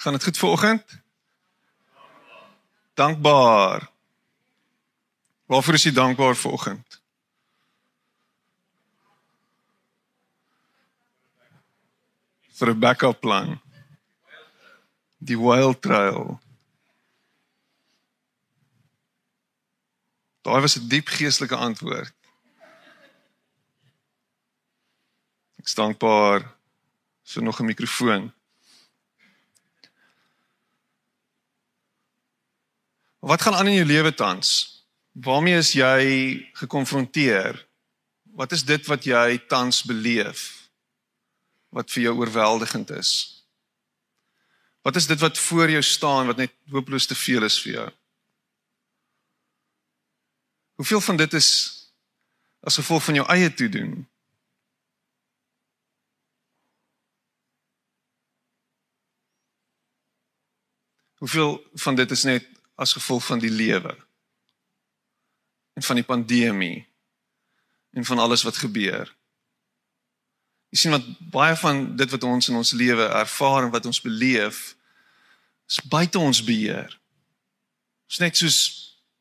Gaan dit goed vanoggend? Dankbaar. Waarvoor is jy dankbaar vanoggend? vir 'n backup plan. Die wild trail. Daai was 'n diep geestelike antwoord. Ek is dankbaar vir nog 'n mikrofoon. Wat gaan aan in jou lewe tans? Waarmee is jy gekonfronteer? Wat is dit wat jy tans beleef? Wat vir jou oorweldigend is? Wat is dit wat voor jou staan wat net hopeloos te veel is vir jou? Hoeveel van dit is as gevolg van jou eie toedoen? Hoeveel van dit is net as gevolg van die lewe? En van die pandemie en van alles wat gebeur. Jy sien wat baie van dit wat ons in ons lewe ervaar en wat ons beleef is buite ons beheer. Dit is net soos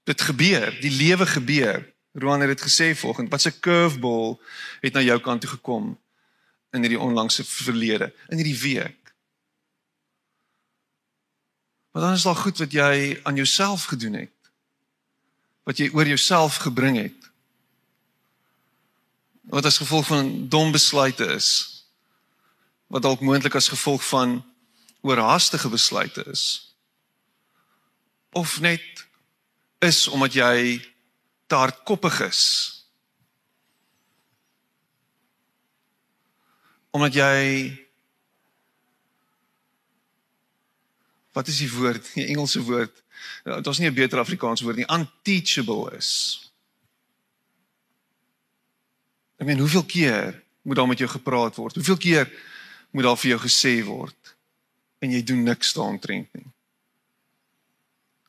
dit gebeur, die lewe gebeur. Roan het dit gesê vanoggend, wat 'n curveball het na jou kant toe gekom in hierdie onlangse verlede, in hierdie week. Maar dan is daar goed wat jy aan jouself gedoen het. Wat jy oor jouself gebring het. Wat as gevolg van dom besluite is. Wat dalk moontlik as gevolg van oorhaastige besluite is. Of net is omdat jy te hardkoppig is. Omdat jy wat is die woord, die Engelse woord? Dit was nie 'n beter Afrikaanse woord nie, unteachable is. Ek meen, hoeveel keer moet daar met jou gepraat word? Hoeveel keer moet daar vir jou gesê word en jy doen niks daaroontrent nie?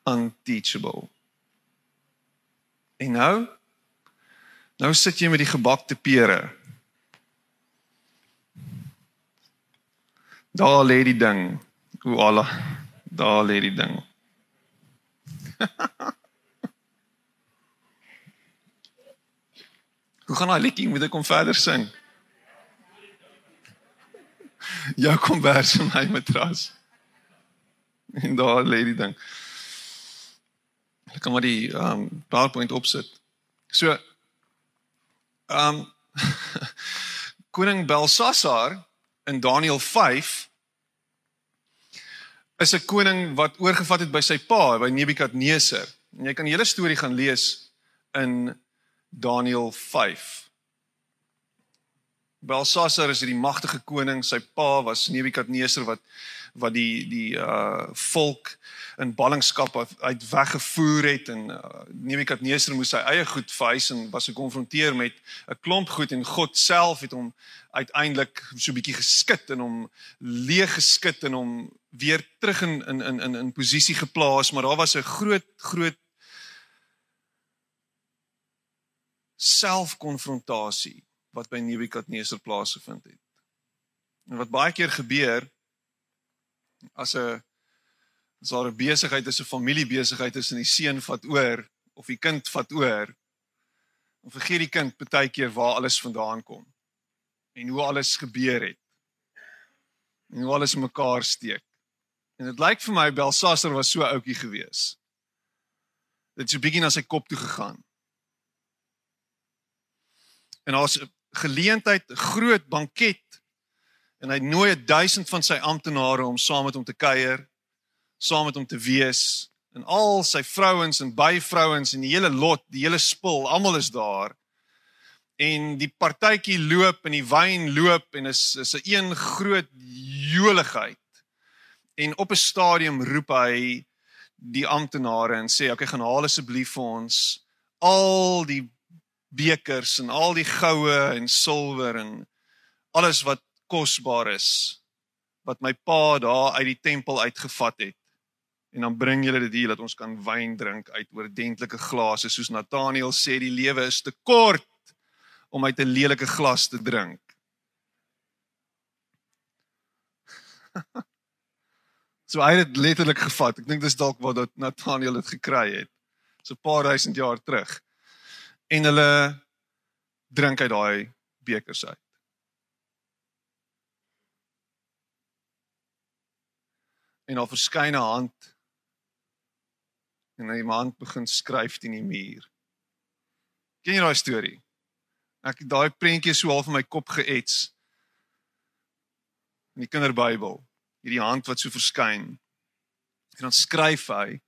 Unteachable. En nou? Nou sit jy met die gebakte pere. Daar lê die ding. O Allah. Daar lê die ding. Hoe gaan daai liedjie moet ek kom verder sing? Ja, kom vers in my matras. En daar lê die ding. Ek kan maar die um PowerPoint opsit. So um koning Belsasar in Daniël 5 is 'n koning wat oorgevat het by sy pa, by Nebukadneser. En jy kan die hele storie gaan lees in Daniël 5. Belsasar is hierdie magtige koning, sy pa was Nebukadneser wat wat die die uh volk in ballingskap uit weggevoer het en uh, Nebukadneser moes sy eie goed verhuis en was gekonfronteer met 'n klomp goed en God self het hom uiteindelik so 'n bietjie geskit en hom leeg geskit en hom weer terug in in in in in posisie geplaas, maar daar was 'n groot groot selfkonfrontasie wat by Nebukadneser plaasgevind het. En wat baie keer gebeur as 'n as daar 'n besigheid is, 'n familiebesigheid is en die seun vat oor of die kind vat oor, dan vergeet die kind baie keer waar alles vandaan kom en hoe alles gebeur het. En hoe alles mekaar steek. En dit lyk vir my Belsasar was so ouetjie gewees. Dit het so bietjie na sy kop toe gegaan. En daar's 'n geleentheid, 'n groot banket en hy nooi 1000 van sy amptenare om saam met hom te kuier, saam met hom te wees en al sy vrouens en byvrouens en die hele lot, die hele spul, almal is daar. En die partytjie loop en die wyn loop en is is 'n een groot joligheid. En op 'n stadium roep hy die amptenare en sê, "Oké, okay, gaan haal asseblief vir ons al die bekers en al die goue en silwer en alles wat kosbaar is wat my pa daar uit die tempel uitgevat het. En dan bring julle dit hier dat ons kan wyn drink uit oordentlike glase soos Nathaniel sê die lewe is te kort om uit 'n lelike glas te drink. So hy het dit letterlik gevat. Ek dink dis dalk waar dat Nathaniel dit gekry het. So 'n paar duisend jaar terug. En hulle drink uit daai bekers uit. En al verskyn 'n hand en hy hand begin skryf teen die muur. Ken jy daai storie? Ek daai prentjie so half in my kop geets. In die kinderbybel, hierdie hand wat so verskyn. En dan skryf hy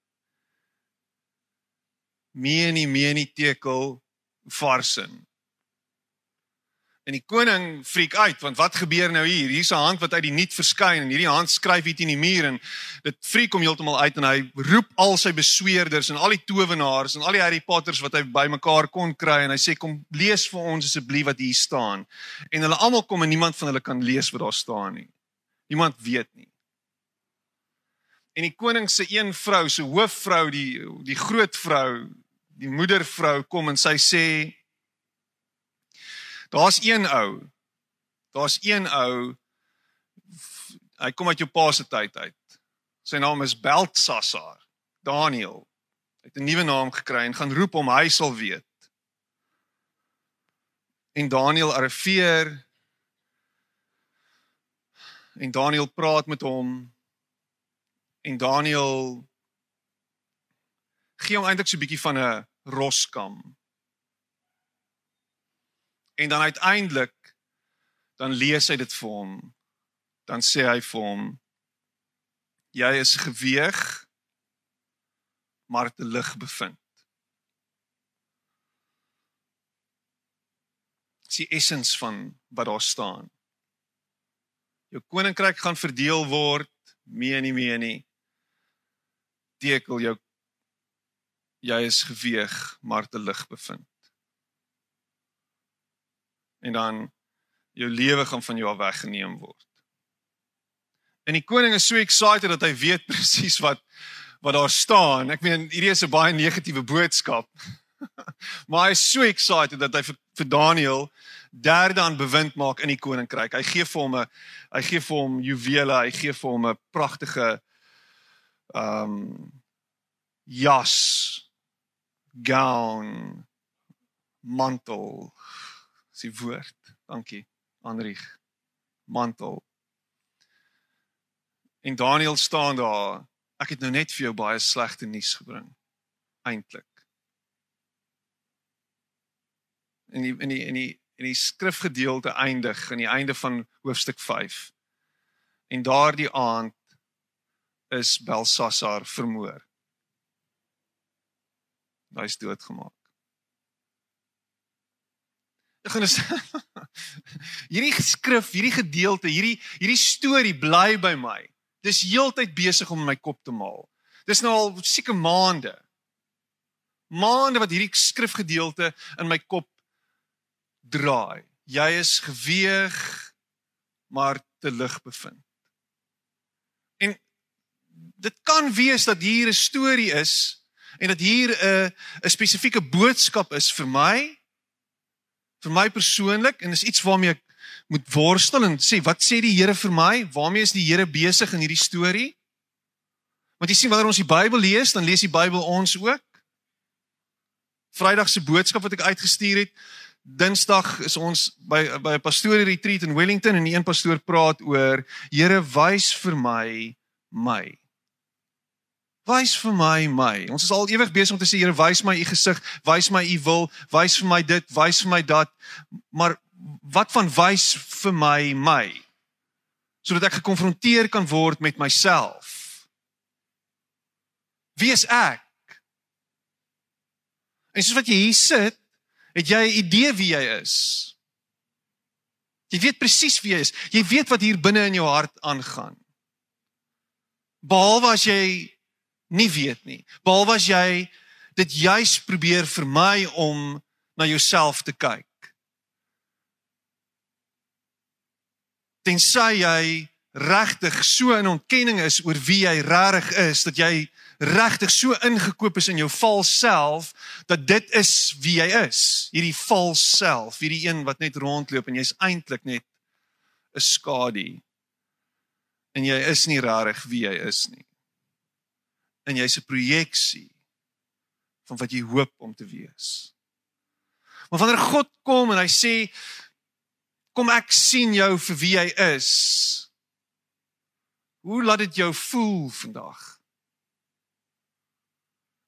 Meni meni tekel varsin. En die koning freak uit want wat gebeur nou hier? Hier's 'n hand wat uit die niet verskyn en hierdie hand skryf hier teen die muur en dit freak hom heeltemal uit en hy roep al sy besweerders en al die towenaars en al die Harry Potters wat hy bymekaar kon kry en hy sê kom lees vir ons asseblief wat hier staan. En hulle almal kom en niemand van hulle kan lees wat daar staan nie. Niemand weet nie. En die koning se een vrou, se hoofvrou, die die groot vrou, die moedervrou kom en sy sê Daar's een ou. Daar's een ou. Hy kom uit jou pa se tyd uit. Sy naam is Beltsassar. Daniel. Hy het 'n nuwe naam gekry en gaan roep hom, hy sal weet. En Daniel arriveer. En Daniel praat met hom. En Daniel gee hom eintlik so 'n bietjie van 'n roskam En dan uiteindelik dan lees hy dit vir hom. Dan sê hy vir hom: Jy is geweeg maar te lig bevind. Dis die essens van wat daar staan. Jou koninkryk gaan verdeel word, mee nie mee nie. Tekel jou jy is geweeg maar te lig bevind en dan jou lewe gaan van jou af weggeneem word. En die koning is so excited dat hy weet presies wat wat daar staan. Ek meen hierdie is 'n baie negatiewe boodskap. maar hy is so excited dat hy vir, vir Daniel derde aan bewind maak in die koninkryk. Hy gee vir hom 'n hy gee vir hom juwele, hy gee vir hom 'n pragtige ehm um, jas gown mantel Dis die woord. Dankie. Anrieg. Mantel. En Daniel staan daar. Ek het nou net vir jou baie slegte nuus gebring. Eintlik. In die in die in die in die skrifgedeelte eindig aan die einde van hoofstuk 5. En daardie aand is Belsassar vermoor. Hy's doodgemaak. Ek gaan hierdie skrif, hierdie gedeelte, hierdie hierdie storie bly by my. Dis heeltyd besig om my kop te maal. Dis nou al seker maande. Maande wat hierdie skrifgedeelte in my kop draai. Jy is geweeg maar te lig bevind. En dit kan wees dat hier 'n storie is en dat hier 'n 'n spesifieke boodskap is vir my vir my persoonlik en is iets waarmee ek moet worstel en sê wat sê die Here vir my? Waarmee is die Here besig in hierdie storie? Want jy sien wanneer ons die Bybel lees, dan lees die Bybel ons ook. Vrydag se boodskap wat ek uitgestuur het, Dinsdag is ons by by 'n pastorie retreat in Wellington en die een pastoor praat oor Here wys vir my my. Wys vir my my. Ons is al ewig besig om te sê Here, wys my u gesig, wys my u wil, wys vir my dit, wys vir my dat. Maar wat van wys vir my my? Sodat ek gekonfronteer kan word met myself. Wie is ek? En soos wat jy hier sit, het jy 'n idee wie jy is. Jy weet presies wie jy is. Jy weet wat hier binne in jou hart aangaan. Behalwe as jy nie weet nie. Behalwe as jy dit juis probeer vermy om na jouself te kyk. Tensy jy regtig so in ontkenning is oor wie jy regtig is dat jy regtig so ingekoop is in jou vals self dat dit is wie jy is. Hierdie vals self, hierdie een wat net rondloop en jy's eintlik net 'n skadu. En jy is nie rarig wie jy is nie. En jy's 'n projeksie van wat jy hoop om te wees. Maar wanneer God kom en hy sê kom ek sien jou vir wie jy is. Hoe laat dit jou voel vandag?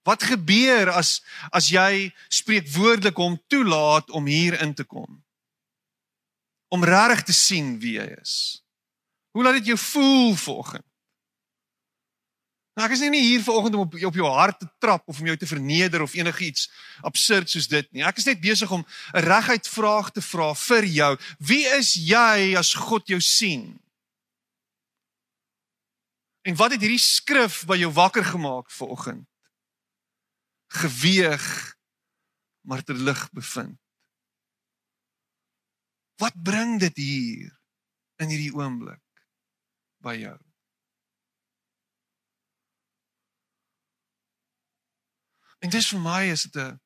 Wat gebeur as as jy spreekwoordelik hom toelaat om hier in te kom? Om regtig te sien wie hy is. Hoe laat dit jou voel vanoggend? Nou ek is nie hier vanoggend om op op jou hart te trap of om jou te verneder of enigiets absurd soos dit nie. Ek is net besig om 'n reguit vraag te vra vir jou. Wie is jy as God jou sien? En wat het hierdie skrif by jou wakker gemaak vanoggend? Geweeg maar ter lig bevind. Wat bring dit hier in hierdie oomblik by jou? En dis vir my is dit 'n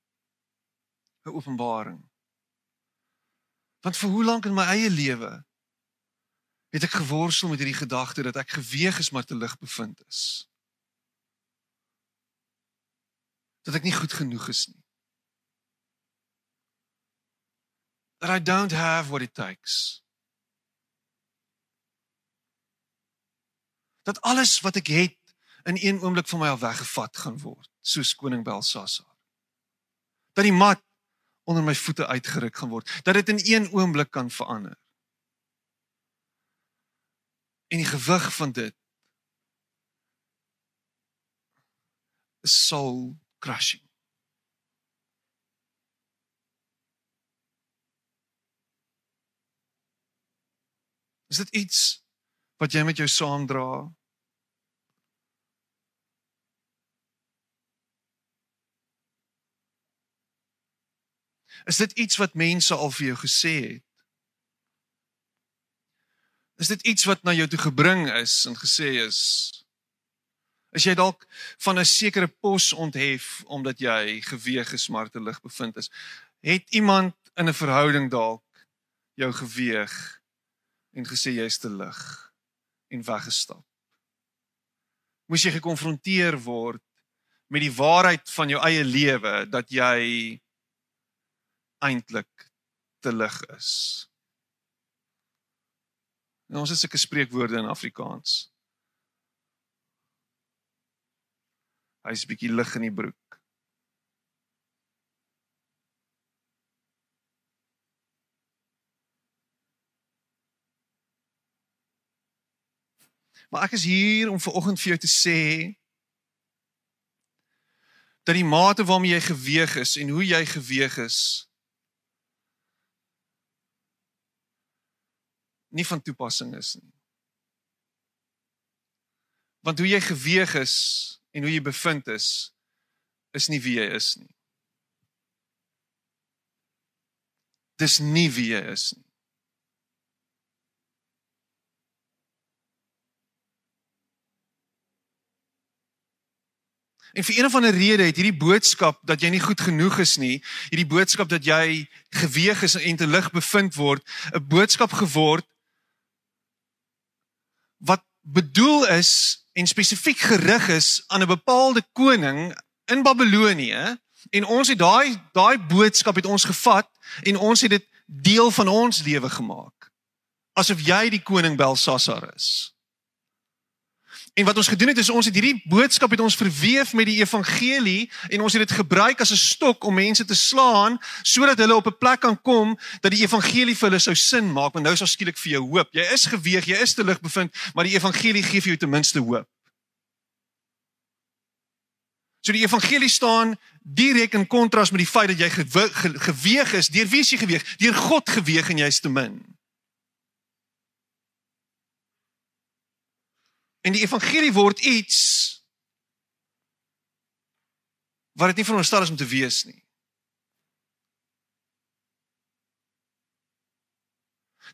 'n openbaring. Want vir hoe lank in my eie lewe het ek geworstel met hierdie gedagte dat ek geweeg is maar te lig bevind is. Dat ek nie goed genoeg is nie. That I don't have what it takes. Dat alles wat ek het in een oomblik van my al weggevat gaan word, soos koning Belsasar. Dat die mat onder my voete uitgeruk gaan word, dat dit in een oomblik kan verander. En die gewig van dit is soul crushing. Is dit iets wat jy met jou saamdra? Is dit iets wat mense al vir jou gesê het? Is dit iets wat na jou toe gebring is en gesê is? Is jy dalk van 'n sekere pos onthef omdat jy geweeg gesmarte lig bevind is? Het iemand in 'n verhouding dalk jou geweeg en gesê jy's te lig en weggestap? Moes jy gekonfronteer word met die waarheid van jou eie lewe dat jy eintlik te lig is. En ons het sulke spreekwoorde in Afrikaans. Hy's 'n bietjie lig in die broek. Maar ek is hier om ver oggend vir jou te sê dat die mate waarmee jy geweeg is en hoe jy geweeg is nie van toepassing is nie. Want hoe jy geweeg is en hoe jy bevind is is nie wie jy is nie. Dis nie wie jy is nie. En vir een of ander rede het hierdie boodskap dat jy nie goed genoeg is nie, hierdie boodskap dat jy geweeg is en te lig bevind word, 'n boodskap geword wat bedoel is en spesifiek gerig is aan 'n bepaalde koning in Babelonie en ons het daai daai boodskap het ons gevat en ons het dit deel van ons lewe gemaak asof jy die koning Belsasar is. En wat ons gedoen het is ons het hierdie boodskap het ons verweef met die evangelie en ons het dit gebruik as 'n stok om mense te slaan sodat hulle op 'n plek kan kom dat die evangelie vir hulle sou sin maak want nou is daar skielik vir jou hoop. Jy is geweeg, jy is te lig bevind, maar die evangelie gee vir jou ten minste hoop. So die evangelie staan direk in kontras met die feit dat jy geweeg is. Deur wie is jy geweeg? Deur God geweeg en jy's te min. En die evangelie word iets wat dit nie veronderstel is om te wees nie.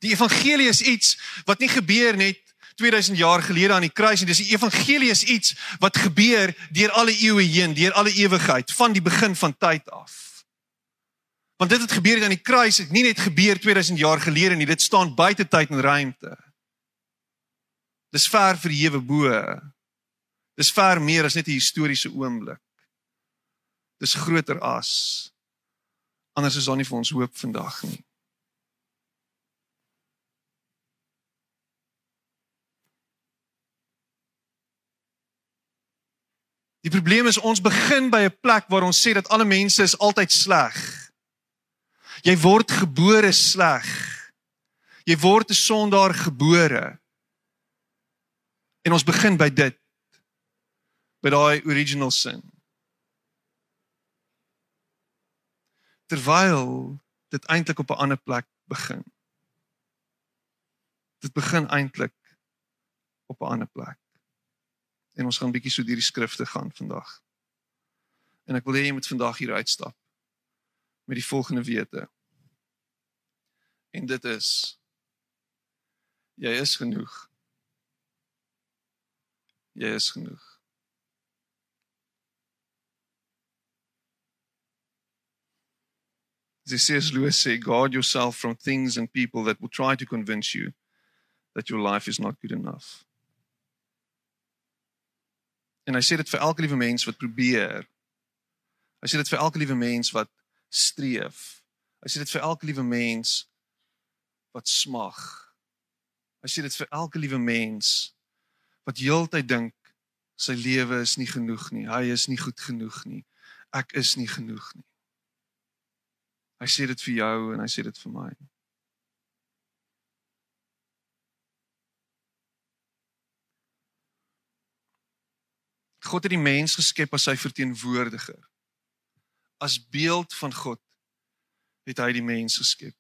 Die evangelie is iets wat nie gebeur net 2000 jaar gelede aan die kruis nie. Dis die evangelie is iets wat gebeur deur alle eeue heen, deur alle ewigheid, van die begin van tyd af. Want dit het gebeur aan die kruis, het nie net gebeur 2000 jaar gelede nie. Dit staan buite tyd en ruimte. Dis ver verhewe bo. Dis ver meer as net 'n historiese oomblik. Dis groter as anders is daar nie vir ons hoop vandag nie. Die probleem is ons begin by 'n plek waar ons sê dat alle mense is altyd sleg. Jy word gebore sleg. Jy word 'n sondaar gebore. En ons begin by dit. By daai original sin. Terwyl dit eintlik op 'n ander plek begin. Dit begin eintlik op 'n ander plek. En ons gaan bietjie so deur die skrifte gaan vandag. En ek wil hê jy moet vandag hier uitstap met die volgende wete. En dit is jy is genoeg. Jy is genoeg. Is Lewis say guard yourself from things and people that will try to convince you that your life is not good enough. En hy sê dit vir elke liewe mens wat probeer. Hy sê dit vir elke liewe mens wat streef. Hy sê dit vir elke liewe mens wat smag. Hy sê dit vir elke liewe mens wat heeltyd dink sy lewe is nie genoeg nie. Hy is nie goed genoeg nie. Ek is nie genoeg nie. Hy sê dit vir jou en hy sê dit vir my. God het die mens geskep as sy verteenwoordiger. As beeld van God het hy die mens geskep.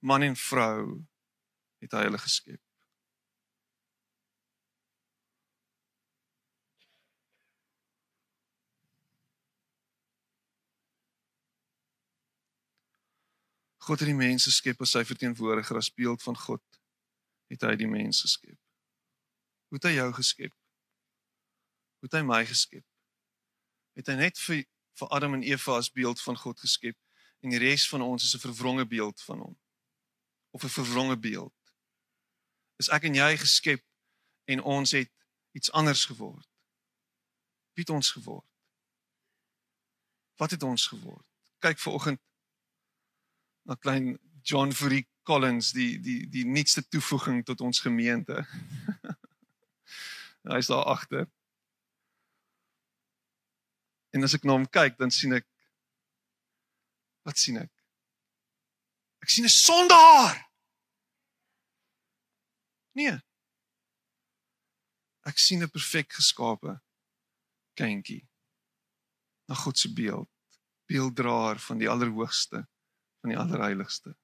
Man en vrou het hy hulle geskep. God het die mens geskep as sy verteenwoordiger as beeld van God het hy die mens geskep. Hoe het hy jou geskep? Hoe het hy my geskep? Het hy net vir vir Adam en Eva as beeld van God geskep en die res van ons is 'n verwronge beeld van hom? Of 'n verwronge beeld? Is ek en jy geskep en ons het iets anders geword? Wie het ons geword? Wat het ons geword? Kyk ver oggend na klein John Fury Collins die die die nuutste toevoeging tot ons gemeente. Hy's daar agter. En as ek na hom kyk, dan sien ek wat sien ek? Ek sien 'n sondaar. Nee. Ek sien 'n perfek geskape kindjie. Na God se beeld, beelddraer van die Allerhoogste van die allerheiligste.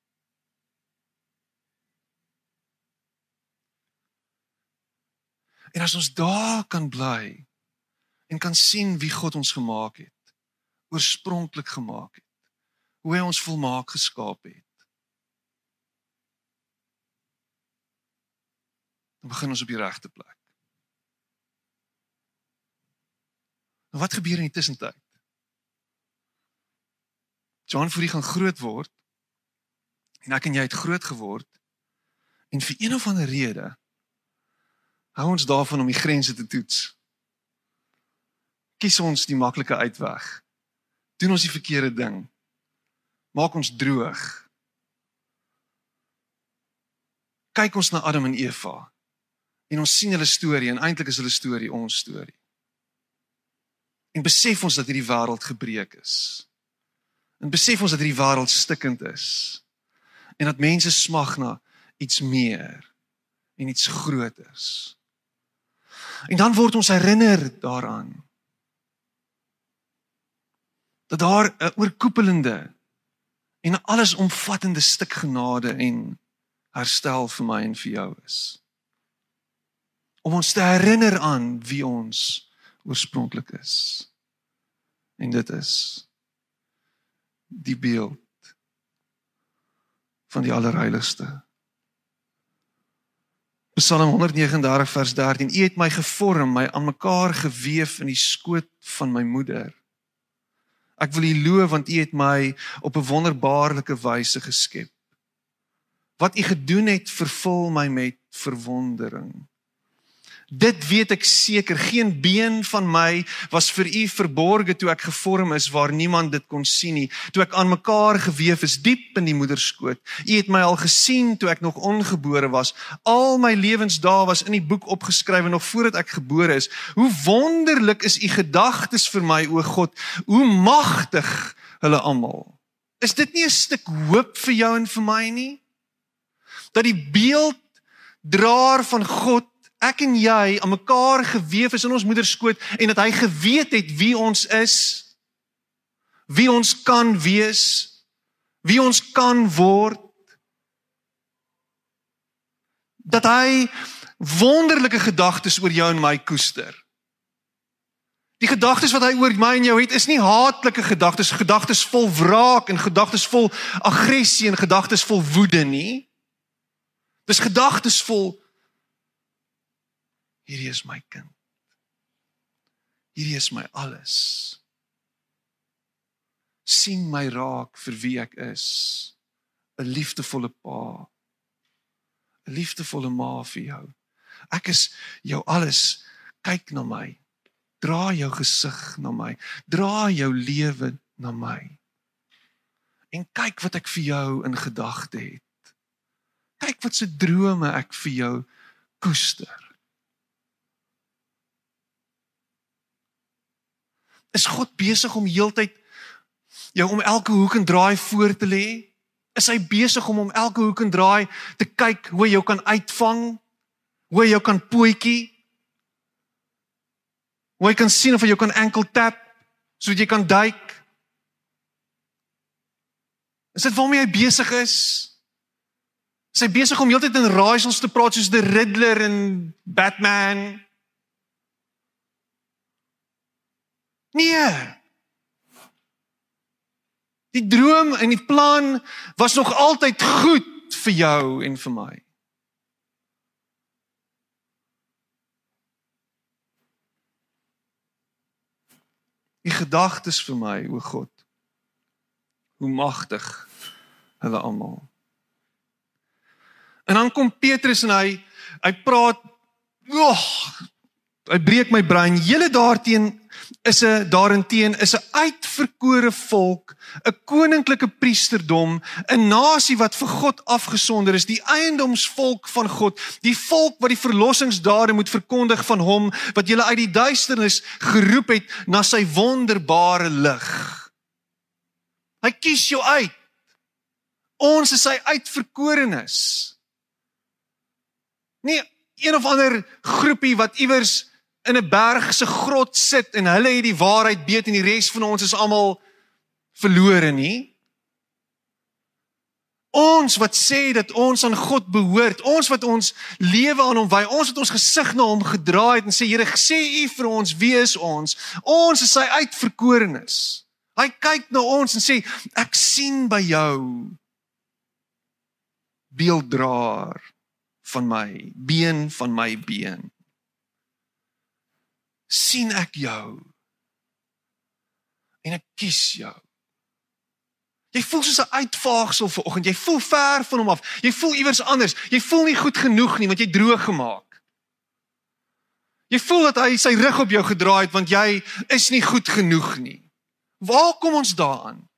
En as ons daar kan bly en kan sien wie God ons gemaak het, oorspronklik gemaak het, hoe hy ons volmaak geskaap het. Dan begin ons op die regte plek. Nou wat gebeur in die tussentyd? John Fury gaan groot word en ek en jy het groot geword en vir een of ander rede hou ons daarvan om die grense te toets. Kies ons die maklike uitweg. Doen ons die verkeerde ding. Maak ons droog. Kyk ons na Adam en Eva en ons sien hulle storie en eintlik is hulle storie ons storie. En besef ons dat hierdie wêreld gebreek is. En besef ons dat hierdie wêreld stikkend is en dat mense smag na iets meer en iets groters. En dan word ons herinner daaraan dat daar 'n oorkoepelende en 'n allesomvattende stuk genade en herstel vir my en vir jou is. Om ons te herinner aan wie ons oorspronklik is. En dit is die beeld van die allerheiligste. Psalm 139 vers 13: U het my gevorm, my aan mekaar gewewe in die skoot van my moeder. Ek wil U loof want U het my op 'n wonderbaarlike wyse geskep. Wat U gedoen het, vervul my met verwondering. Dit weet ek seker, geen been van my was vir u verborge toe ek gevorm is waar niemand dit kon sien nie. Toe ek aan mekaar gewewe is diep in die moederskoot. U het my al gesien toe ek nog ongebore was. Al my lewensdae was in die boek opgeskrywe nog voordat ek gebore is. Hoe wonderlik is u gedagtes vir my, o God. Hoe magtig hulle almal. Is dit nie 'n stuk hoop vir jou en vir my nie? Dat die beeld draer van God ek en jy aan mekaar gewewe is in ons moeder skoot en dat hy geweet het wie ons is wie ons kan wees wie ons kan word dat hy wonderlike gedagtes oor jou en my koester Die gedagtes wat hy oor my en jou het is nie haatlike gedagtes, gedagtes vol wraak en gedagtes vol aggressie en gedagtes vol woede nie. Dis gedagtes vol Hierdie is my kind. Hierdie is my alles. sien my raak vir wie ek is. 'n Liefdevolle pa. 'n Liefdevolle ma vir jou. Ek is jou alles. Kyk na my. Dra jou gesig na my. Dra jou lewe na my. En kyk wat ek vir jou in gedagte het. Kyk wat se drome ek vir jou koester. Is God besig om heeltyd jou om elke hoek en draai voor te lê? Is hy besig om om elke hoek en draai te kyk hoe jy jou kan uitvang? Hoe jy jou kan pootjie? Hoe jy kan sien of jy kan enkel tap sodat jy kan duik? Is dit waarmee hy besig is? Is hy besig om heeltyd in raaisels te praat soos die Riddler en Batman? Nee. Die droom en die plan was nog altyd goed vir jou en vir my. Die gedagtes vir my, o God. Hoe magtig hulle almal. En dan kom Petrus en hy hy praat, "Ag, hy breek my brein. Julle daarteen is 'n daarenteen is 'n uitverkore volk, 'n koninklike priesterdom, 'n nasie wat vir God afgesonder is, die eiendomsvolk van God, die volk wat die verlossingsdade moet verkondig van hom wat julle uit die duisternis geroep het na sy wonderbare lig. Hy kies jou uit. Ons is sy uitverkorenes. Nie een of ander groepie wat iewers in 'n berg se grot sit en hulle het die waarheid weet en die res van ons is almal verlore nie. Ons wat sê dat ons aan God behoort, ons wat ons lewe aan hom wy, ons wat ons gesig na hom gedraai het en sê Here, sê U vir ons wie is ons? Ons is sy uitverkorenes. Hy kyk na ons en sê ek sien by jou beelddraer van my, been van my been sien ek jou. En ek kies jou. Jy voel soos 'n uitvaagsel vanoggend. Jy voel ver van hom af. Jy voel iewers anders. Jy voel nie goed genoeg nie want jy droog gemaak. Jy voel dat hy sy rug op jou gedraai het want jy is nie goed genoeg nie. Waar kom ons daaraan?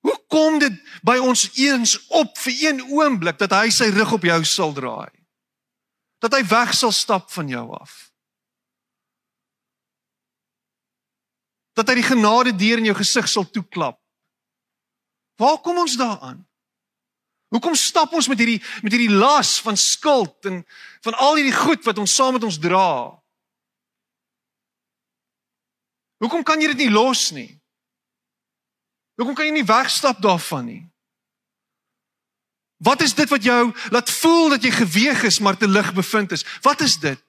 Hoe kom dit by ons eens op vir een oomblik dat hy sy rug op jou sal draai? Dat hy weg sal stap van jou af? Dat hy die genade deur in jou gesig sal toeklap. Waar kom ons daaraan? Hoekom stap ons met hierdie met hierdie las van skuld en van al hierdie goed wat ons saam met ons dra? Hoekom kan jy dit nie los nie? Hoekom kan jy nie wegstap daarvan nie? Wat is dit wat jou laat voel dat jy geweeg is maar te lig bevind is? Wat is dit?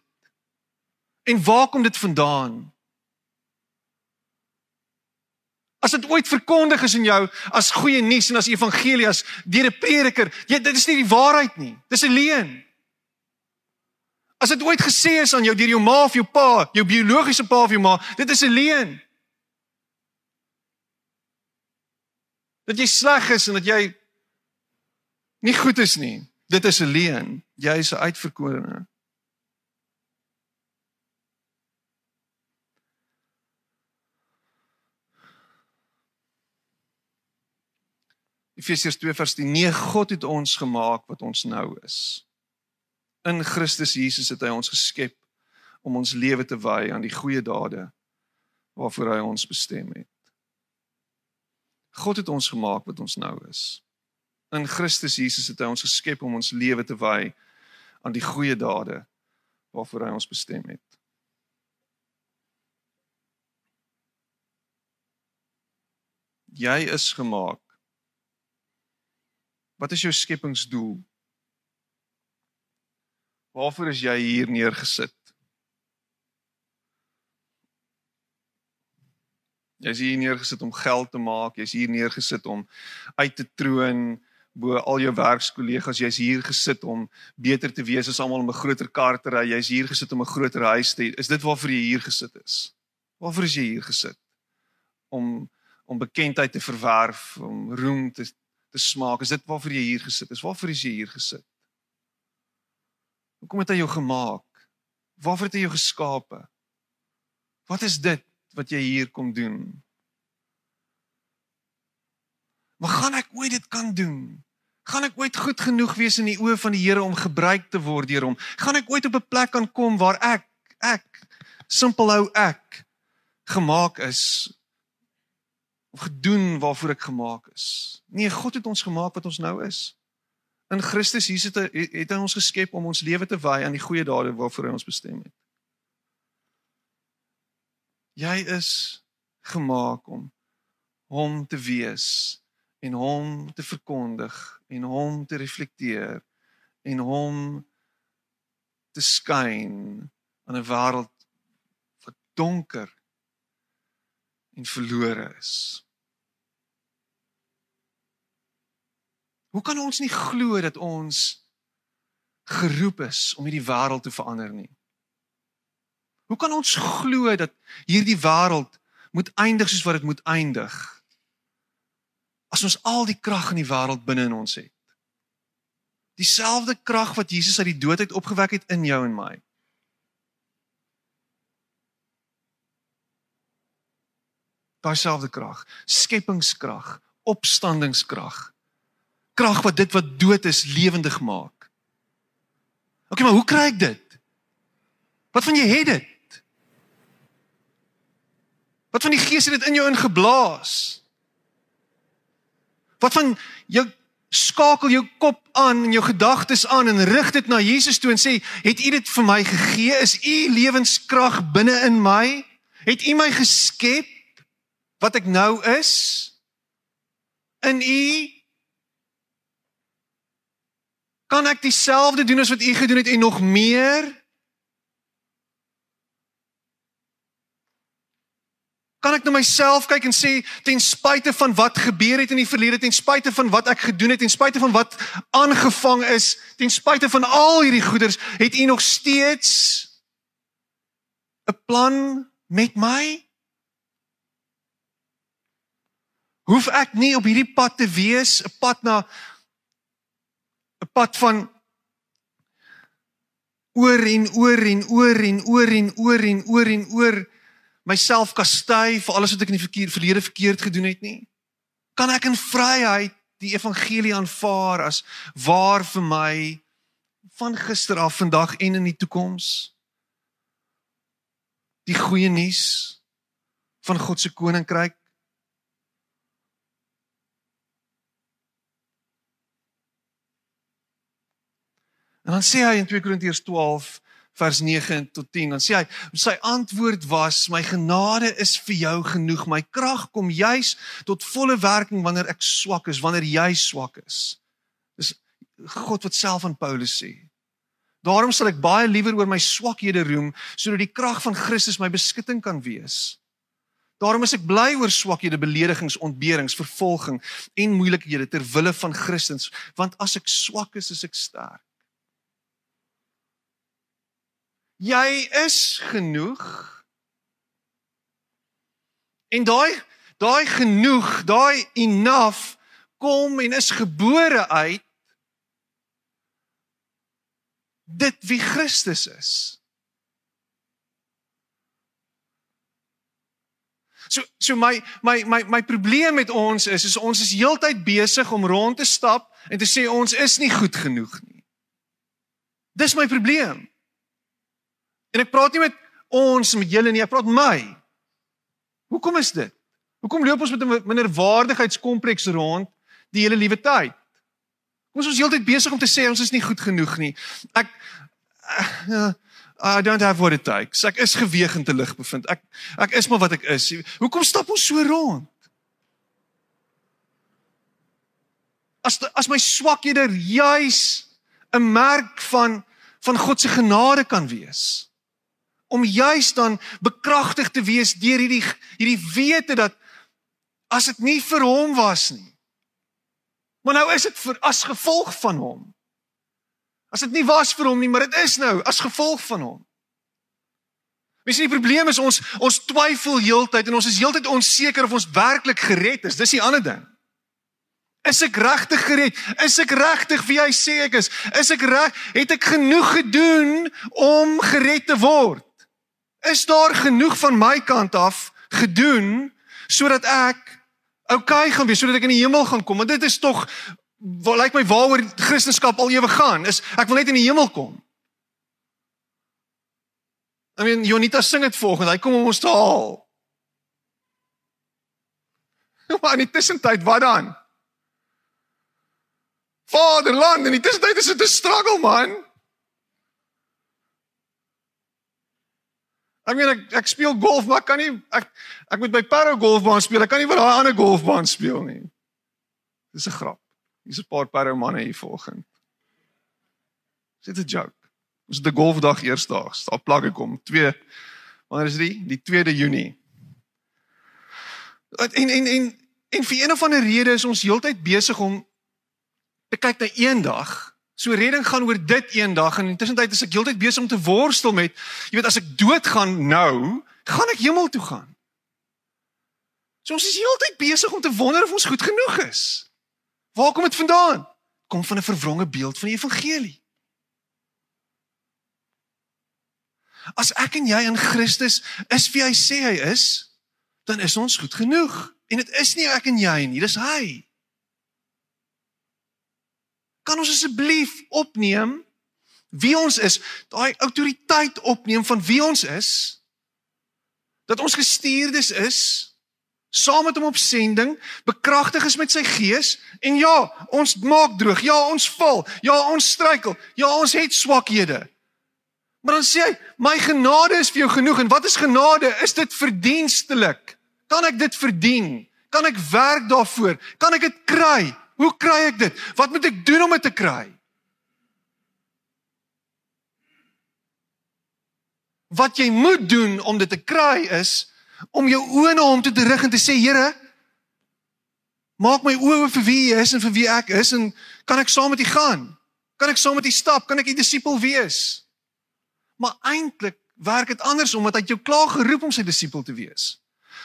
En waar kom dit vandaan? As dit ooit verkondig is in jou as goeie nuus en as evangelie as deur 'n prediker, jy dit is nie die waarheid nie. Dis 'n leuen. As dit ooit gesê is aan jou deur jou ma of jou pa, jou biologiese pa of jou ma, dit is 'n leuen. Dat jy sleg is en dat jy nie goed is nie. Dit is 'n leuen. Jy is 'n uitverkorene. Efesiërs 2 vers 10: Nee, God het ons gemaak wat ons nou is. In Christus Jesus het hy ons geskep om ons lewe te wy aan die goeie dade waarvoor hy ons bestem het. God het ons gemaak wat ons nou is. In Christus Jesus het hy ons geskep om ons lewe te wy aan die goeie dade waarvoor hy ons bestem het. Jy is gemaak. Wat is jou skepingsdoel? Waarvoor is jy hier neergesit? Jy's hier neergesit om geld te maak, jy's hier neergesit om uit te troon bo al jou werkskollegas, jy's hier gesit om beter te wees as almal om 'n groter kar te ry, jy's hier gesit om 'n groter huis te hê. Is dit waarvoor jy hier gesit is? Waarvoor is jy hier gesit? Om om bekendheid te verwerf, om roem te te smaak. Is dit waarvoor jy hier gesit is? Waarvoor is jy hier gesit? Hoekom het hy jou gemaak? Waarvoor het hy jou geskape? Wat is dit wat jy hier kom doen? Maar gaan ek ooit dit kan doen? Gaan ek ooit goed genoeg wees in die oë van die Here om gebruik te word deur hom? Gaan ek ooit op 'n plek kan kom waar ek ek simpel hou ek gemaak is of gedoen waarvoor ek gemaak is? Nee, God het ons gemaak wat ons nou is. In Christus Jesus het het hy ons geskep om ons lewe te wy aan die goeie dade waarvoor hy ons bestem het. Jy is gemaak om hom te wees en hom te verkondig en hom te reflekteer en hom te skyn aan 'n wêreld wat donker en verlore is. Hoe kan ons nie glo dat ons geroep is om hierdie wêreld te verander nie? Hoe kan ons glo dat hierdie wêreld moet eindig soos wat dit moet eindig? as ons al die krag in die wêreld binne in ons het. Dieselfde krag wat Jesus uit die dood uit opgewek het in jou en my. Daai selfde krag, skepingskrag, opstandingskrag. Krag wat dit wat dood is lewendig maak. OK, maar hoe kry ek dit? Wat van jy het dit? Wat van die Gees het dit in jou ingeblaas? Wat van jou skakel jou kop aan en jou gedagtes aan en rig dit na Jesus toe en sê, "Het U dit vir my gegee? Is U lewenskrag binne in my? Het U my geskep wat ek nou is? In U kan ek dieselfde doen as wat U gedoen het en nog meer?" Kan ek na myself kyk en sê ten spyte van wat gebeur het in die verlede, ten spyte van wat ek gedoen het, ten spyte van wat aangevang is, ten spyte van al hierdie goeders, het U nog steeds 'n plan met my? Hoef ek nie op hierdie pad te wees, 'n pad na 'n pad van oor en oor en oor en oor en oor en oor en oor, myself kastei vir alles wat ek in die verkeer, verlede verkeerd gedoen het nie? Kan ek in vryheid die evangelie aanvaar as waar vir my van gister af, vandag en in die toekoms? Die goeie nuus van God se koninkryk En dan sê hy in 2 Korintiërs 12 vers 9 tot 10 dan sê hy sy antwoord was my genade is vir jou genoeg. My krag kom juis tot volle werking wanneer ek swak is wanneer jy swak is. Dis God wat self aan Paulus sê. Daarom sal ek baie liewer oor my swakhede roem sodat die krag van Christus my beskutting kan wees. Daarom is ek bly oor swakhede beledigings ontberings vervolging en moeilikhede ter wille van Christus. Want as ek swak is is ek sterk jy is genoeg. En daai daai genoeg, daai enough kom en is gebore uit dit wie Christus is. So so my my my my probleem met ons is is ons is heeltyd besig om rond te stap en te sê ons is nie goed genoeg nie. Dis my probleem. En ek praat nie met ons met julle nie, ek praat my. Hoekom is dit? Hoekom loop ons met 'n minderwaardigheidskompleks rond die hele liewe tyd? Ons is heeltyd besig om te sê ons is nie goed genoeg nie. Ek uh, I don't have what it takes. Ek is geweeg en te lig bevind. Ek ek is maar wat ek is. Hoekom stap ons so rond? As as my swakhede juis 'n merk van van God se genade kan wees om juis dan bekragtig te wees deur hierdie hierdie wete dat as dit nie vir hom was nie maar nou is dit vir as gevolg van hom as dit nie was vir hom nie maar dit is nou as gevolg van hom Mens sien die probleem is ons ons twyfel heeltyd en ons is heeltyd onseker of ons werklik gered is dis die ander ding Is ek regtig gered? Is ek regtig wie hy sê ek is? Is ek reg? Het ek genoeg gedoen om gered te word? Is daar genoeg van my kant af gedoen sodat ek okay gaan wees, sodat ek in die hemel gaan kom? Want dit is tog wat lyk my waaroor Christendom al ewig gaan, is ek wil net in die hemel kom. I mean, Jonita sing dit volgens, hy kom om ons te haal. Maar in die tussentyd, wat dan? Vaderland in die tussentyd is dit 'n struggle man. Ek meen ek, ek speel golf, maar kan nie ek ek moet by Parow golfbaan speel. Ek kan nie vir daai ander golfbaan speel nie. Dis 'n grap. Hier's 'n paar Parow manne hier volgens. Dis 'n joke. Ons het 'n golfdag eersdaags. Daar plak ek kom 2 Wanneer is dit? Die 2de Junie. En en en en vir een of ander rede is ons heeltyd besig om te kyk na eendag. So redding gaan oor dit eendag en intussen tyd is ek heeltyd besig om te worstel met, jy weet as ek doodgaan nou, gaan ek hemel toe gaan. So ons is heeltyd besig om te wonder of ons goed genoeg is. Waar kom dit vandaan? Kom van 'n verwronge beeld van die evangelie. As ek en jy in Christus is wie hy sê hy is, dan is ons goed genoeg. En dit is nie ek en jy nie, dis hy. Kan ons asseblief opneem wie ons is, daai autoriteit opneem van wie ons is? Dat ons gestuurdes is saam met hom op sending, bekragtig is met sy gees en ja, ons maak droog, ja, ons val, ja, ons struikel, ja, ons het swakhede. Maar dan sê hy, my genade is vir jou genoeg en wat is genade? Is dit verdienstelik? Kan ek dit verdien? Kan ek werk daarvoor? Kan ek dit kry? Hoe kry ek dit? Wat moet ek doen om dit te kry? Wat jy moet doen om dit te kry is om jou oë na hom te rig en te sê Here maak my oë vir wie U is en vir wie ek is en kan ek saam met U gaan? Kan ek saam met U stap? Kan ek U disipel wees? Maar eintlik werk dit anders omdat hy jou klaar geroep om sy disipel te wees.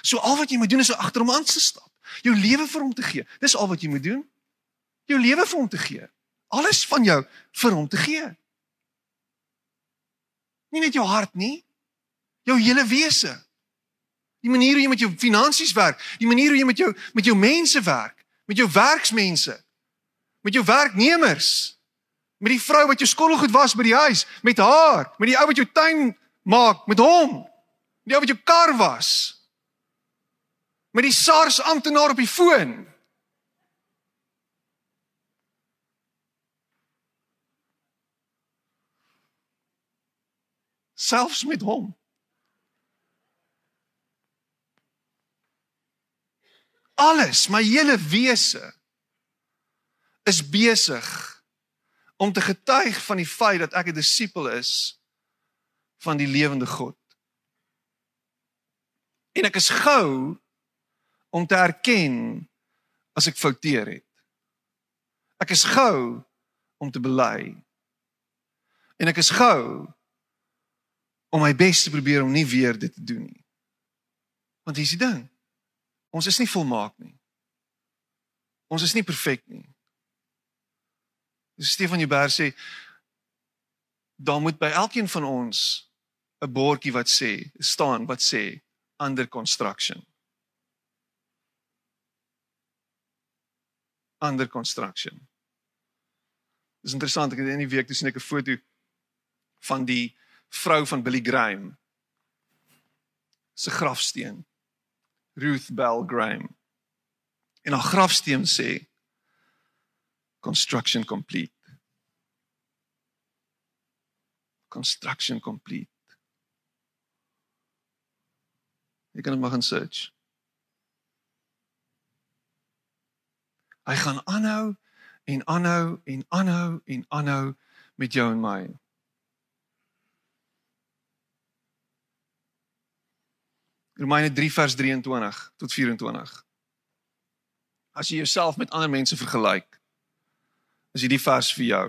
So al wat jy moet doen is agter hom aan te stap. Jou lewe vir hom te gee. Dis al wat jy moet doen jou lewe vir hom te gee. Alles van jou vir hom te gee. Nie net jou hart nie, jou hele wese. Die manier hoe jy met jou finansies werk, die manier hoe jy met jou met jou mense werk, met jou werksmense, met jou werknemers, met die vrou wat jou skottelgoed was by die huis, met haar, met die ou wat jou tuin maak, met hom. Die ou wat jou kar was. Met die SARS amptenaar op die foon. Selfs met hom. Alles, my hele wese is besig om te getuig van die feit dat ek 'n disipel is van die lewende God. En ek is gou om te erken as ek fouteer het. Ek is gou om te bely. En ek is gou om my bes te probeer om nie weer dit te doen nie. Want dis die ding. Ons is nie volmaak nie. Ons is nie perfek nie. Dis Stefan Joubert sê daar moet by elkeen van ons 'n bordjie wat sê staan wat sê under construction. Under construction. Dis interessant, ek het in die week toe sien ek 'n foto van die vrou van Billy Graham se grafsteen. Ruth Bell Graham. En haar grafsteen sê construction complete. Construction complete. Jy kan dit maar gaan search. Hy gaan aanhou en aanhou en aanhou en aanhou met jou en my. Romeine 3 vers 23 tot 24. As jy jouself met ander mense vergelyk, is hierdie vers vir jou.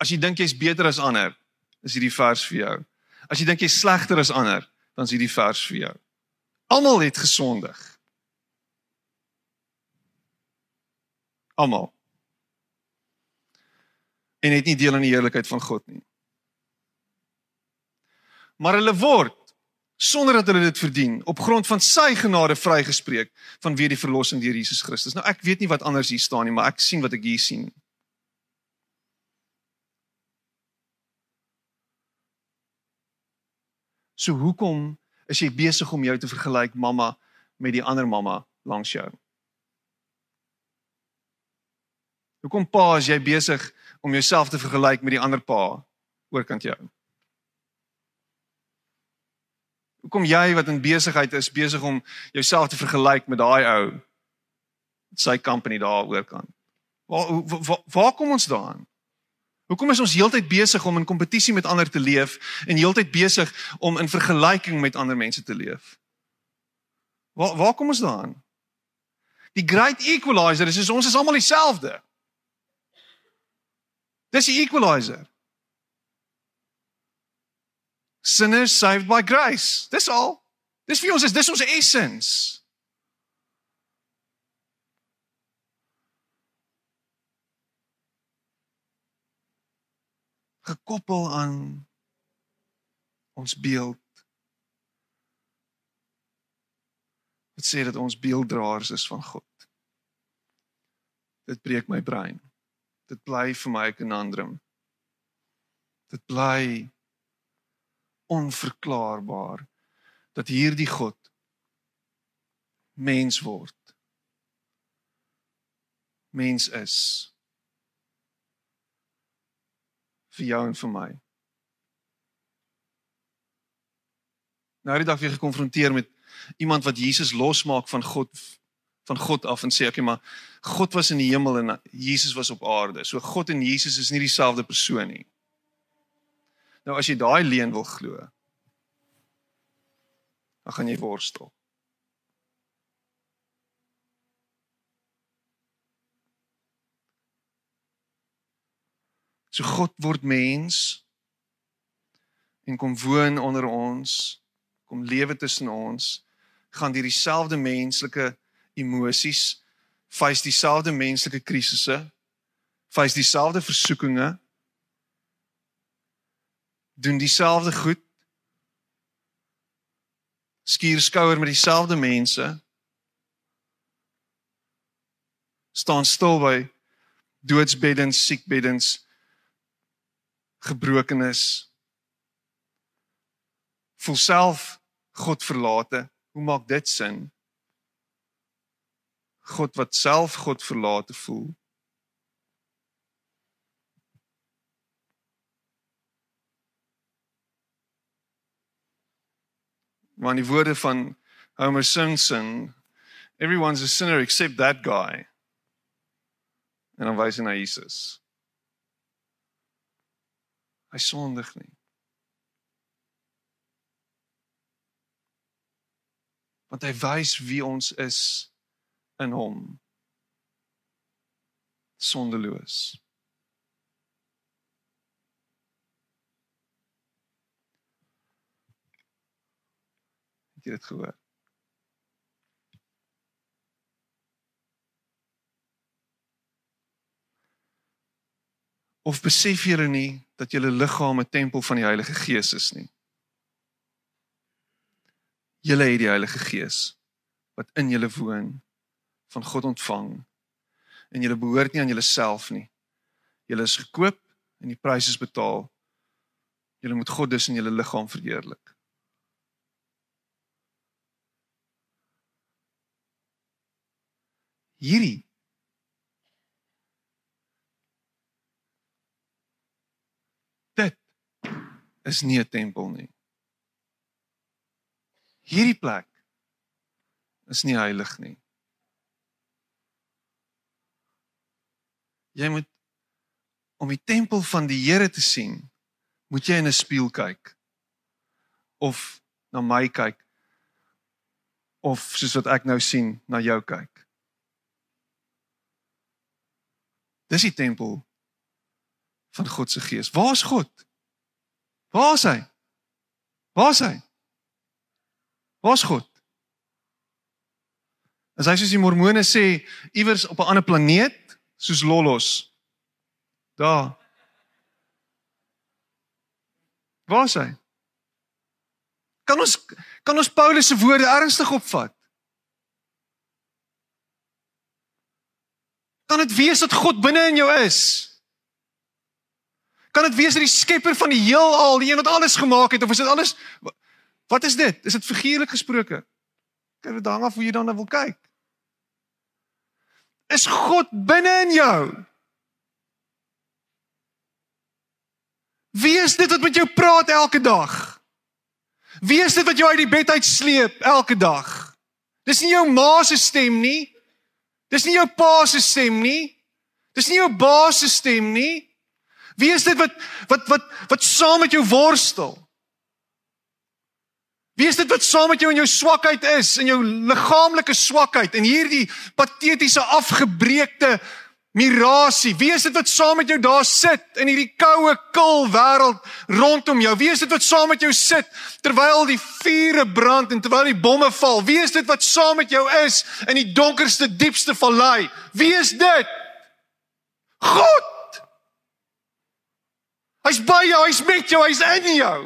As jy dink jy's beter as ander, is hierdie vers vir jou. As jy dink jy's slegter as ander, dan is hierdie vers vir jou. Almal het gesondig. Almal. En het nie deel aan die heerlikheid van God nie. Maar hulle word sonder dat hulle dit verdien op grond van sy genade vrygespreek vanweë die verlossing deur Jesus Christus. Nou ek weet nie wat anders hier staan nie, maar ek sien wat ek hier sien. So hoekom is jy besig om jou te vergelyk mamma met die ander mamma langs jou? Hoekom pa is jy besig om jouself te vergelyk met die ander pa oorkant jou? Hoekom jy wat in besigheid is besig om jouself te vergelyk met daai ou sy company daar oorkant? Waar, waar waar kom ons daaraan? Hoekom is ons heeltyd besig om in kompetisie met ander te leef en heeltyd besig om in vergelyking met ander mense te leef? Waar waar kom ons daaraan? Die great equalizer is ons is almal dieselfde. Dis die equalizer. Sinners saved by grace. Dis al. Dis vir ons is dis ons essence. gekoppel aan ons beeld. Dit sê dat ons beelddraers is van God. Dit breek my brein. Dit bly vir my 'n conundrum. Dit bly onverklaarbaar dat hierdie God mens word. Mens is vir jou en vir my. Nou dag weer gekonfronteer met iemand wat Jesus losmaak van God van God af en sê ek okay, maar God was in die hemel en Jesus was op aarde. So God en Jesus is nie dieselfde persoon nie. Nou as jy daai leuen wil glo, dan gaan jy worstel. So God word mens en kom woon onder ons, kom lewe tussen ons, gaan deur dieselfde menslike emosies, face dieselfde menslike krisisse, face dieselfde versoekinge, doen dieselfde goed, skuur skouer met dieselfde mense, staan stil by doodsbeddens, siekbeddens, gebrokenis. Voel self God verlate. Hoe maak dit sin? God wat self God verlate voel Maar die woorde van Homer Simpson everyone's a sinner except that guy en dan wys hy na Jesus Hy sondig nie. Want hy wys wie ons is in hom. Sondeloos. Jy dit gehoor? Of besef julle nie dat julle liggaam 'n tempel van die Heilige Gees is nie? Julle het die Heilige Gees wat in julle woon van God ontvang en julle behoort nie aan julleself nie. Julle is gekoop en die prys is betaal. Julle moet God dus in julle liggaam verheerlik. Hierdie dit is nie 'n tempel nie. Hierdie plek is nie heilig nie. Jy moet om die tempel van die Here te sien, moet jy in 'n spieël kyk of na my kyk of soos wat ek nou sien na jou kyk. Dis die tempel van God se gees. Waar is God? Waar is hy? Waar is hy? Waar is God? As hy soos die mormone sê iewers op 'n ander planeet soos Lolos. Daar. Waar is hy? Kan ons kan ons Paulus se woorde ernstig opvat? Kan dit wees dat God binne in jou is? Kan dit wees dat die skepper van die heelal, die een wat alles gemaak het of is dit alles Wat is dit? Is dit figuurlik gesproke? Kyk, dit hang af hoe jy dan wil kyk. Is God binne in jou? Wie is dit wat met jou praat elke dag? Wie is dit wat jou uit die bed uit sleep elke dag? Dis nie jou ma se stem nie. Dis nie jou pa se stem nie. Dis nie jou baas se stem nie. Wie is dit wat wat wat wat saam met jou worstel? Wie is dit wat saam met jou in jou swakheid is, in jou liggaamlike swakheid en hierdie patetiese afgebreekte mirasie? Wie is dit wat saam met jou daar sit in hierdie koue, kil wêreld rondom jou? Wie is dit wat saam met jou sit terwyl die vure brand en terwyl die bomme val? Wie is dit wat saam met jou is in die donkerste, diepste vallei? Wie is dit? God. Hy's by jou, hy's met jou, hy's in jou.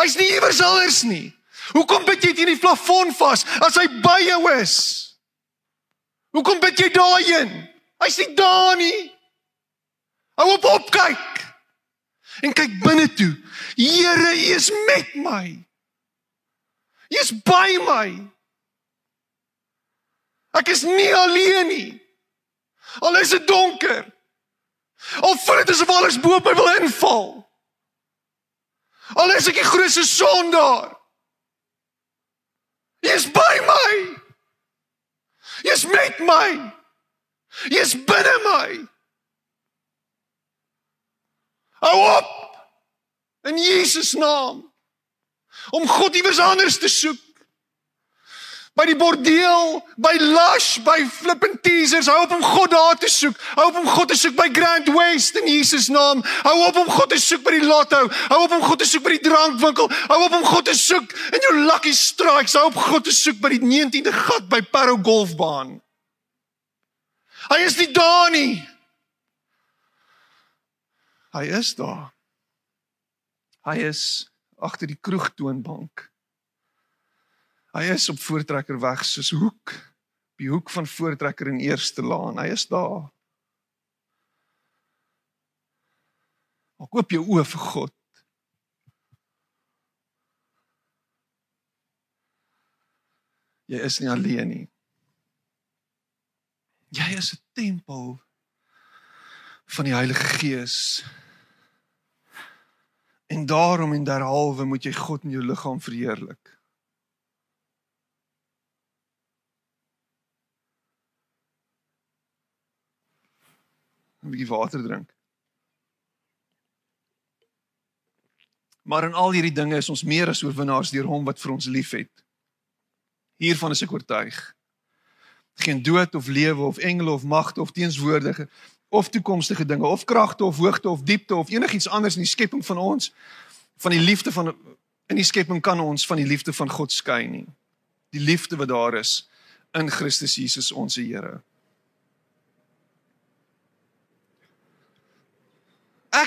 Hy's nie iewers anders nie. Hoekom bid jy teen die plafon vas as hy by jou is? Hoekom bid jy daarheen? Hy's nie daar nie. Hou op op kyk. En kyk binne toe. Here, U is met my. U is by my. Ek is nie alleen nie. Al is dit donker. Al voel dit asof alles bo op my wil inval. Al is ek die grootste sondaar. Jy is by my. Jy is met my. Jy is binne my. Hou op. In Jesus naam. Om God iewers anders te soek by die bordeel, by Lush, by Flippin Teasers. Hou op om God daar te soek. Hou op om God te soek by Grand West in Jesus naam. Hou op om God te soek by die lotto. Hou op om God te soek by die drankwinkel. Hou op om God te soek in jou lucky strikes. Hou op God te soek by die 19de gat by Parow Golfbaan. Hy is nie daar nie. Hy is daar. Hy is agter die kroegtoonbank. Hy is op Voortrekker weg soos hoek, die hoek van Voortrekker in Eerste Laan. Hy is daar. Maak oop jou oë vir God. Jy is nie alleen nie. Jy is 'n tempel van die Heilige Gees. En daarom en derhalwe moet jy God in jou liggaam verheerlik. 'n bietjie water drink. Maar in al hierdie dinge is ons meer as oorwinnaars deur hom wat vir ons liefhet. Hiervan is ek oortuig. Geen dood of lewe of engele of magte of teenswoordige of toekomstige dinge of kragte of hoogte of diepte of enigiets anders in die skepping van ons van die liefde van in die skepping kan ons van die liefde van God skei nie. Die liefde wat daar is in Christus Jesus ons Here.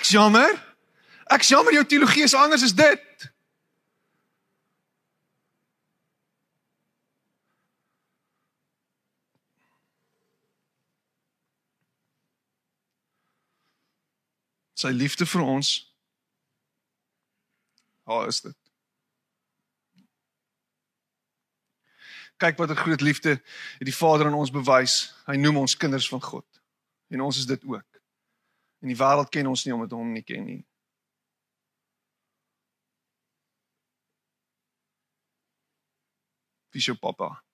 ek's jammer. Ek's jammer jou teologie is anders as dit. Sy liefde vir ons. Haar is dit. Kyk wat 'n groot liefde het die Vader aan ons bewys. Hy noem ons kinders van God. En ons is dit ook. En die wêreld ken ons nie omdat hom nie ken nie. Wie is jou pappa?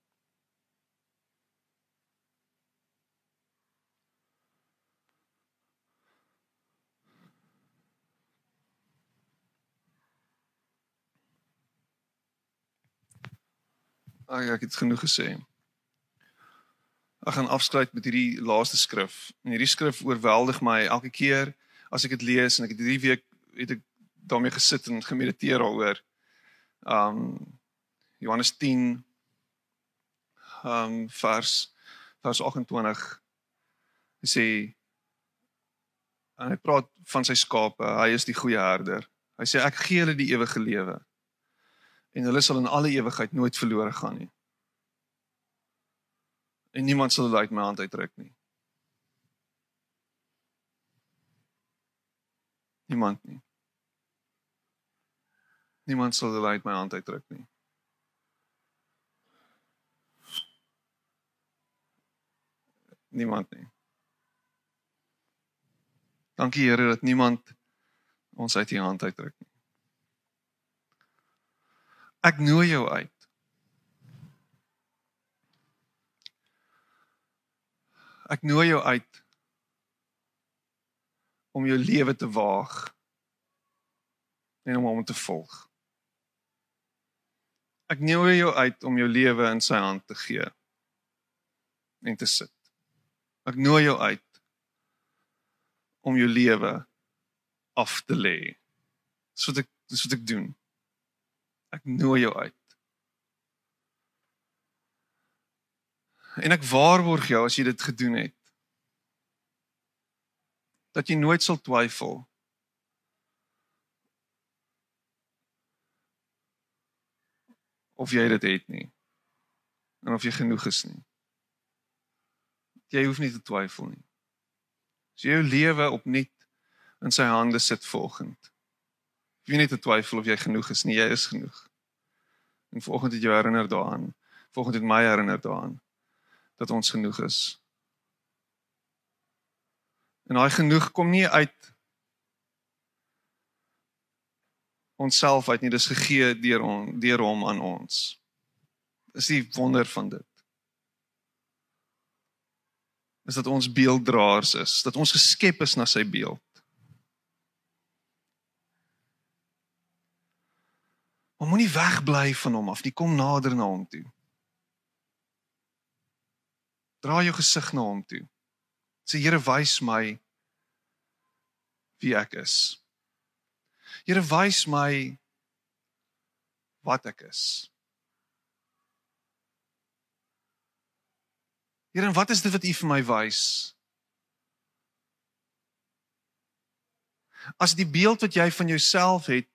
Ag ek het genoeg gesê. Ek gaan afsluit met hierdie laaste skrif. En hierdie skrif oorweldig my elke keer as ek dit lees en ek het hierdie week het ek daarmee gesit en gemediteer daaroor. Um Johannes 10 um vers vers 28 hy sê en hy praat van sy skape. Hy is die goeie herder. Hy sê ek gee hulle die ewige lewe en hulle sal in alle ewigheid nooit verlore gaan nie. En niemand sal hulle uit my hand uitruk nie. Niemand nie. Niemand sal hulle uit my hand uitruk nie. Niemand nie. Dankie Here dat niemand ons uit U hand uitruk nie. Ek nooi jou uit. Ek nooi jou uit om jou lewe te waag en om hom te volg. Ek nooi jou uit om jou lewe in sy hand te gee en te sit. Ek nooi jou uit om jou lewe af te lê. Dis wat ek dis wat ek doen. Ek nooi jou uit. En ek waarborg jou as jy dit gedoen het dat jy nooit sal twyfel of jy dit het nie en of jy genoeg is nie. Jy hoef nie te twyfel nie. As jy jou lewe opnuut in sy hande sit volgend Jy nie te twyfel of jy genoeg is nie, jy is genoeg. En vanoggend het jy herinner daaraan. Vanoggend het my herinner daaraan dat ons genoeg is. En daai genoeg kom nie uit onsself uit nie, dis gegee deur hom, deur hom aan ons. Dis die wonder van dit. Is dat ons beelddraers is, dat ons geskep is na sy beeld. Maar moenie wegbly van hom af nie. Kom nader na hom toe. Draai jou gesig na hom toe. Sê Here, wys my wie ek is. Here, wys my wat ek is. Here, wat is dit wat U vir my wys? As die beeld wat jy van jouself het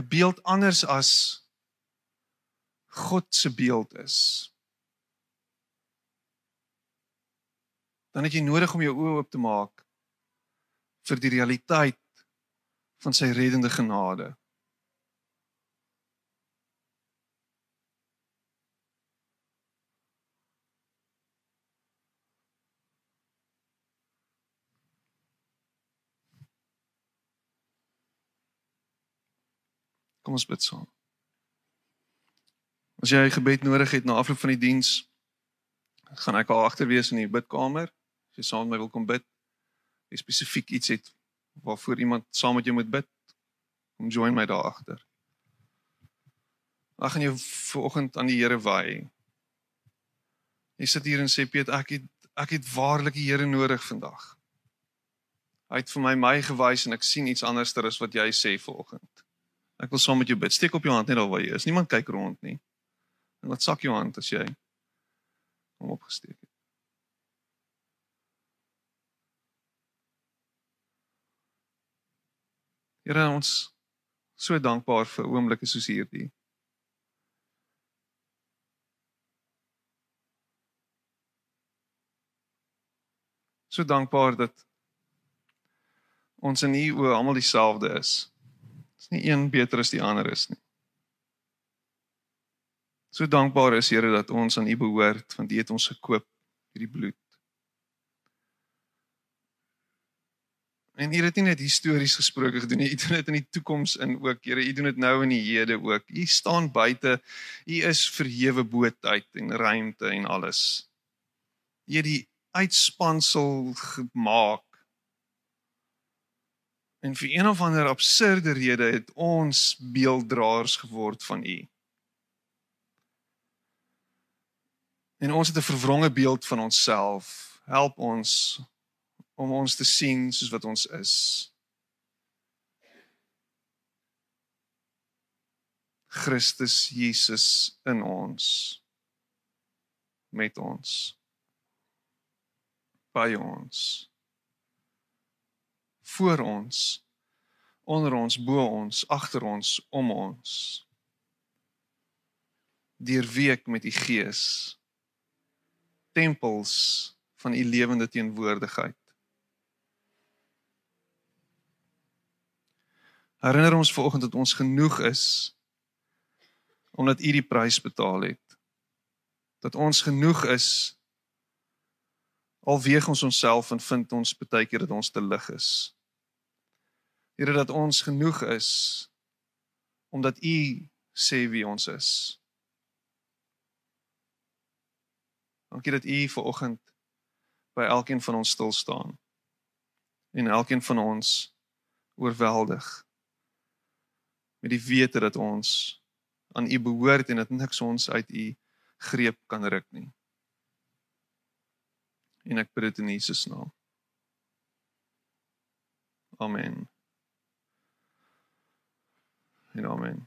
'n beeld anders as God se beeld is. Dan het jy nodig om jou oë oop te maak vir die realiteit van sy reddende genade. Kom ons bid saam. As jy gebed nodig het na afloop van die diens, gaan ek al agter wees in die bidkamer. As jy saam met my wil kom bid, jy spesifiek iets het waarvoor iemand saam met jou moet bid, kom join my daar agter. Ek gaan jou vanoggend aan die Here wy. Jy sit hier en sê Piet, ek het ek het waarlik die Here nodig vandag. Hy het vir my my gewys en ek sien iets anderster as wat jy sê vanoggend. Ek wil saam met jou bid. Steek op jou hand net daar waar jy is. Niemand kyk rond nie. En laat sak jou hand as jy hom opgesteek het. Here ons so dankbaar vir oomblikke soos hierdie. So dankbaar dat ons in U oë almal dieselfde is. Nie een beter as die ander is nie. So dankbaar is Here dat ons aan U behoort want U het ons gekoop hierdie bloed. En U het nie net histories gesproke gedoen nie, U doen dit in die toekoms in ook. Here, U doen dit nou in die hede ook. U staan buite. U is verhewe bo tyd en ruimte en alles. U het die uitspansel gemaak. En vir een of ander absurde rede het ons beelddraers geword van U. En ons het 'n verwronge beeld van onsself. Help ons om ons te sien soos wat ons is. Christus Jesus in ons met ons by ons voor ons onder ons bo ons agter ons om ons. Deurweek met u gees tempels van u lewende teenwoordigheid. Herinner ons vanoggend dat ons genoeg is omdat u die prys betaal het. Dat ons genoeg is Al weeg ons onsself en vind ons baie keer dat ons te lig is. Here dat ons genoeg is omdat U sê wie ons is. Dankie dat U ver oggend by elkeen van ons stil staan en elkeen van ons oorweldig met die wete dat ons aan U behoort en dat niks ons uit U greep kan ruk nie en ek bid dit in Jesus naam. Amen. En amen.